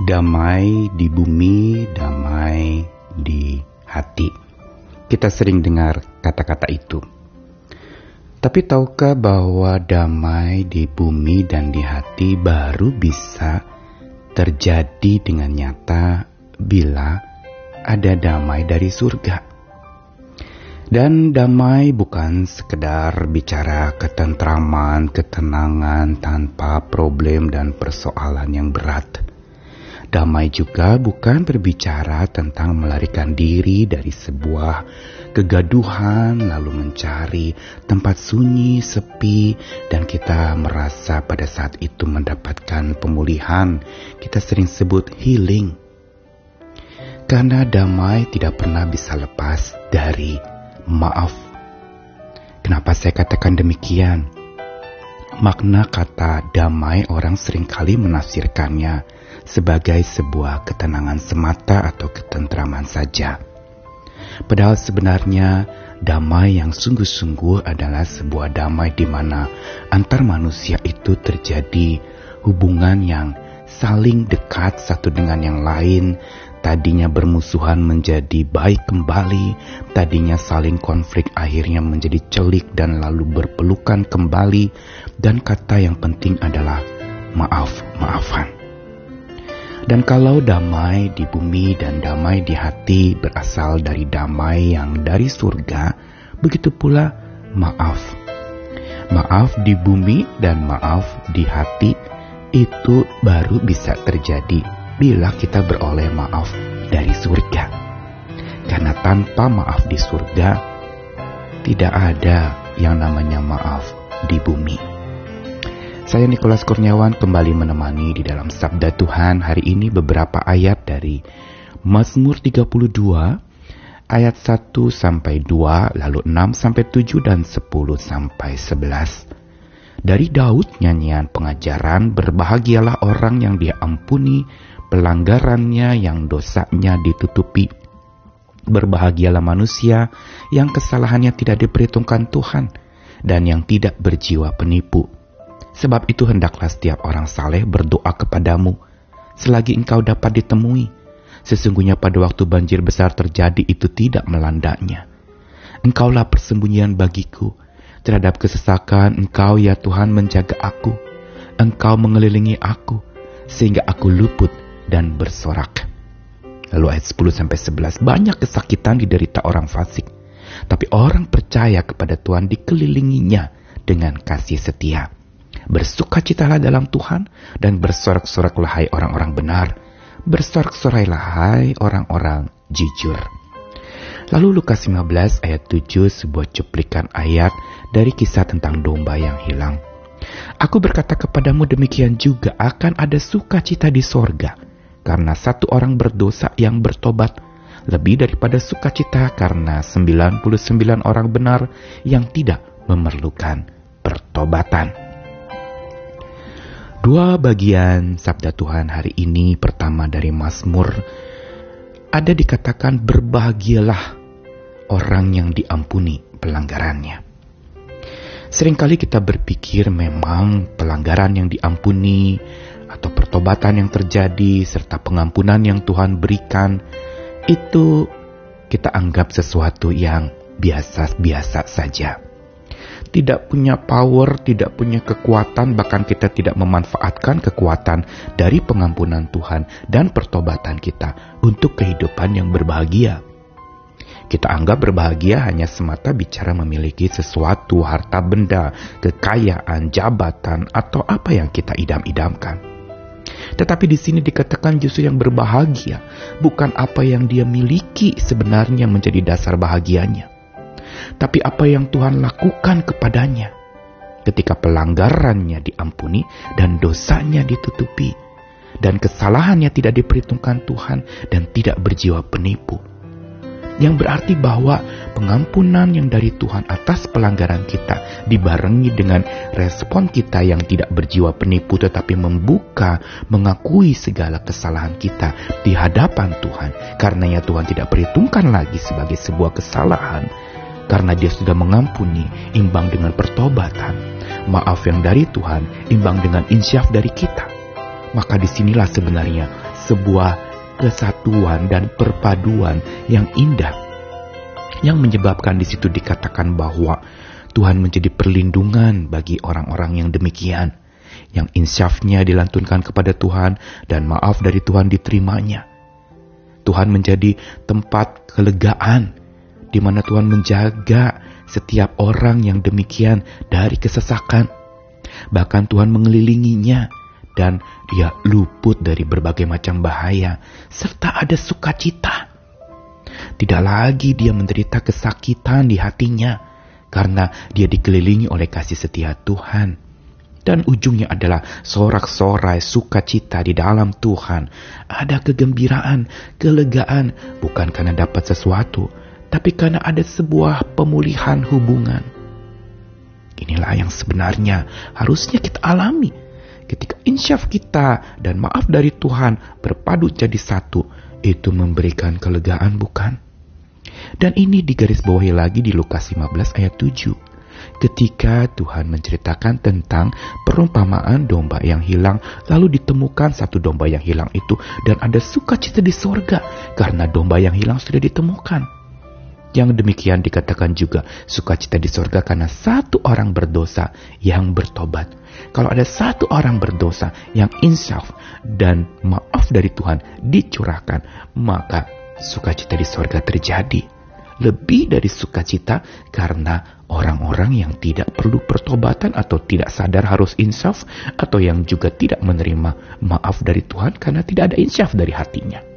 damai di bumi, damai di hati. Kita sering dengar kata-kata itu. Tapi tahukah bahwa damai di bumi dan di hati baru bisa terjadi dengan nyata bila ada damai dari surga? Dan damai bukan sekedar bicara ketentraman, ketenangan tanpa problem dan persoalan yang berat. Damai juga bukan berbicara tentang melarikan diri dari sebuah kegaduhan lalu mencari tempat sunyi, sepi, dan kita merasa pada saat itu mendapatkan pemulihan. Kita sering sebut healing. Karena damai tidak pernah bisa lepas dari maaf. Kenapa saya katakan demikian? Makna kata damai orang sering kali menafsirkannya sebagai sebuah ketenangan semata atau ketentraman saja. Padahal sebenarnya damai yang sungguh-sungguh adalah sebuah damai di mana antar manusia itu terjadi hubungan yang saling dekat satu dengan yang lain, Tadinya bermusuhan menjadi baik kembali, tadinya saling konflik akhirnya menjadi celik dan lalu berpelukan kembali, dan kata yang penting adalah maaf-maafan. Dan kalau damai di bumi dan damai di hati berasal dari damai yang dari surga, begitu pula maaf. Maaf di bumi dan maaf di hati itu baru bisa terjadi bila kita beroleh maaf dari surga. Karena tanpa maaf di surga, tidak ada yang namanya maaf di bumi. Saya Nikolas Kurniawan kembali menemani di dalam Sabda Tuhan hari ini beberapa ayat dari Mazmur 32 ayat 1 sampai 2 lalu 6 sampai 7 dan 10 sampai 11. Dari Daud nyanyian pengajaran berbahagialah orang yang dia ampuni pelanggarannya yang dosanya ditutupi. Berbahagialah manusia yang kesalahannya tidak diperhitungkan Tuhan dan yang tidak berjiwa penipu. Sebab itu hendaklah setiap orang saleh berdoa kepadamu selagi engkau dapat ditemui. Sesungguhnya pada waktu banjir besar terjadi itu tidak melandanya. Engkaulah persembunyian bagiku. Terhadap kesesakan engkau ya Tuhan menjaga aku. Engkau mengelilingi aku sehingga aku luput dan bersorak. Lalu ayat 10 sampai 11 banyak kesakitan diderita orang fasik, tapi orang percaya kepada Tuhan dikelilinginya dengan kasih setia. Bersukacitalah dalam Tuhan dan bersorak-soraklah hai orang-orang benar. Bersorak-sorailah hai orang-orang jujur. Lalu Lukas 15 ayat 7 sebuah cuplikan ayat dari kisah tentang domba yang hilang. Aku berkata kepadamu demikian juga akan ada sukacita di sorga karena satu orang berdosa yang bertobat lebih daripada sukacita karena 99 orang benar yang tidak memerlukan pertobatan. Dua bagian sabda Tuhan hari ini pertama dari Mazmur ada dikatakan berbahagialah orang yang diampuni pelanggarannya. Seringkali kita berpikir memang pelanggaran yang diampuni atau pertobatan yang terjadi serta pengampunan yang Tuhan berikan itu kita anggap sesuatu yang biasa-biasa saja. Tidak punya power, tidak punya kekuatan, bahkan kita tidak memanfaatkan kekuatan dari pengampunan Tuhan dan pertobatan kita untuk kehidupan yang berbahagia. Kita anggap berbahagia hanya semata bicara memiliki sesuatu, harta benda, kekayaan, jabatan, atau apa yang kita idam-idamkan. Tetapi di sini dikatakan justru yang berbahagia bukan apa yang dia miliki sebenarnya menjadi dasar bahagianya, tapi apa yang Tuhan lakukan kepadanya ketika pelanggarannya diampuni dan dosanya ditutupi dan kesalahannya tidak diperhitungkan Tuhan dan tidak berjiwa penipu yang berarti bahwa pengampunan yang dari Tuhan atas pelanggaran kita dibarengi dengan respon kita yang tidak berjiwa penipu tetapi membuka, mengakui segala kesalahan kita di hadapan Tuhan. Karena ya Tuhan tidak perhitungkan lagi sebagai sebuah kesalahan. Karena dia sudah mengampuni imbang dengan pertobatan. Maaf yang dari Tuhan imbang dengan insyaf dari kita. Maka di sinilah sebenarnya sebuah kesatuan dan perpaduan yang indah yang menyebabkan di situ dikatakan bahwa Tuhan menjadi perlindungan bagi orang-orang yang demikian yang insyafnya dilantunkan kepada Tuhan dan maaf dari Tuhan diterimanya. Tuhan menjadi tempat kelegaan di mana Tuhan menjaga setiap orang yang demikian dari kesesakan. Bahkan Tuhan mengelilinginya dan dia luput dari berbagai macam bahaya serta ada sukacita. Tidak lagi dia menderita kesakitan di hatinya karena dia dikelilingi oleh kasih setia Tuhan. Dan ujungnya adalah sorak-sorai sukacita di dalam Tuhan. Ada kegembiraan, kelegaan, bukan karena dapat sesuatu, tapi karena ada sebuah pemulihan hubungan. Inilah yang sebenarnya harusnya kita alami ketika insyaf kita dan maaf dari Tuhan berpadu jadi satu, itu memberikan kelegaan bukan? Dan ini digarisbawahi lagi di Lukas 15 ayat 7 ketika Tuhan menceritakan tentang perumpamaan domba yang hilang, lalu ditemukan satu domba yang hilang itu, dan ada sukacita di sorga karena domba yang hilang sudah ditemukan. Yang demikian dikatakan juga sukacita di sorga karena satu orang berdosa yang bertobat. Kalau ada satu orang berdosa yang insaf dan maaf dari Tuhan dicurahkan, maka sukacita di sorga terjadi. Lebih dari sukacita karena orang-orang yang tidak perlu pertobatan atau tidak sadar harus insaf atau yang juga tidak menerima maaf dari Tuhan karena tidak ada insaf dari hatinya.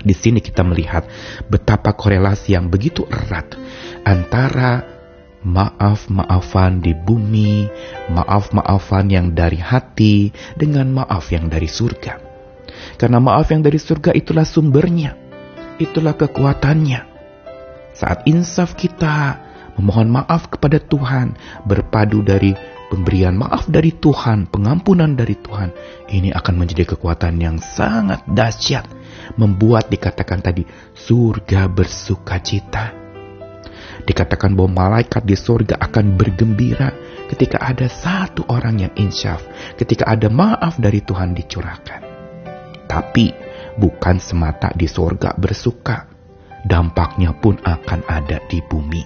Di sini kita melihat betapa korelasi yang begitu erat antara maaf-maafan di bumi, maaf-maafan yang dari hati, dengan maaf yang dari surga. Karena maaf yang dari surga itulah sumbernya, itulah kekuatannya. Saat insaf kita memohon maaf kepada Tuhan, berpadu dari pemberian maaf dari Tuhan, pengampunan dari Tuhan, ini akan menjadi kekuatan yang sangat dahsyat membuat dikatakan tadi surga bersuka cita. Dikatakan bahwa malaikat di surga akan bergembira ketika ada satu orang yang insyaf, ketika ada maaf dari Tuhan dicurahkan. Tapi bukan semata di surga bersuka, dampaknya pun akan ada di bumi.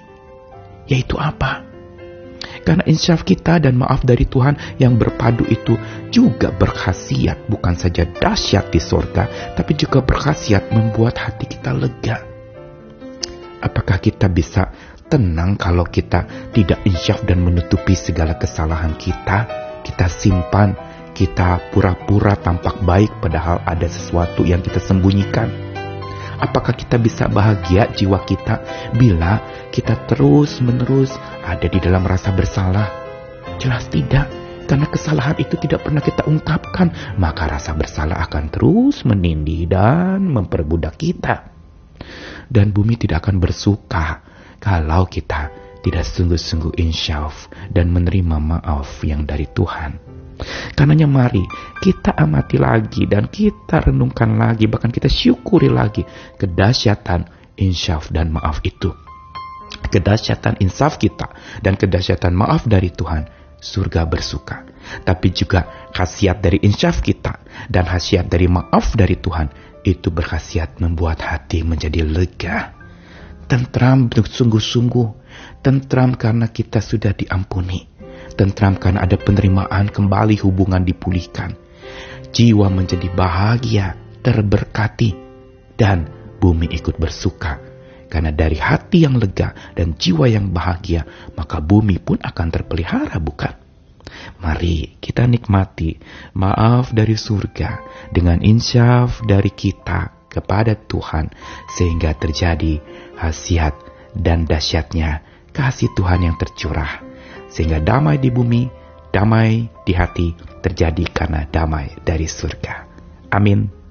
Yaitu apa? Karena insyaf kita dan maaf dari Tuhan yang berpadu itu juga berkhasiat bukan saja dahsyat di sorga, tapi juga berkhasiat membuat hati kita lega. Apakah kita bisa tenang kalau kita tidak insyaf dan menutupi segala kesalahan kita? Kita simpan, kita pura-pura tampak baik padahal ada sesuatu yang kita sembunyikan Apakah kita bisa bahagia jiwa kita bila kita terus-menerus ada di dalam rasa bersalah? Jelas tidak, karena kesalahan itu tidak pernah kita ungkapkan, maka rasa bersalah akan terus menindih dan memperbudak kita. Dan bumi tidak akan bersuka kalau kita tidak sungguh-sungguh insyaf dan menerima maaf yang dari Tuhan. Karenanya mari kita amati lagi dan kita renungkan lagi bahkan kita syukuri lagi kedahsyatan insyaf dan maaf itu. Kedahsyatan insaf kita dan kedahsyatan maaf dari Tuhan surga bersuka. Tapi juga khasiat dari insyaf kita dan khasiat dari maaf dari Tuhan itu berkhasiat membuat hati menjadi lega. Tentram sungguh-sungguh, tentram karena kita sudah diampuni tentram karena ada penerimaan kembali hubungan dipulihkan. Jiwa menjadi bahagia, terberkati, dan bumi ikut bersuka. Karena dari hati yang lega dan jiwa yang bahagia, maka bumi pun akan terpelihara, bukan? Mari kita nikmati maaf dari surga dengan insyaf dari kita kepada Tuhan sehingga terjadi khasiat dan dahsyatnya kasih Tuhan yang tercurah sehingga damai di bumi, damai di hati terjadi karena damai dari surga. Amin.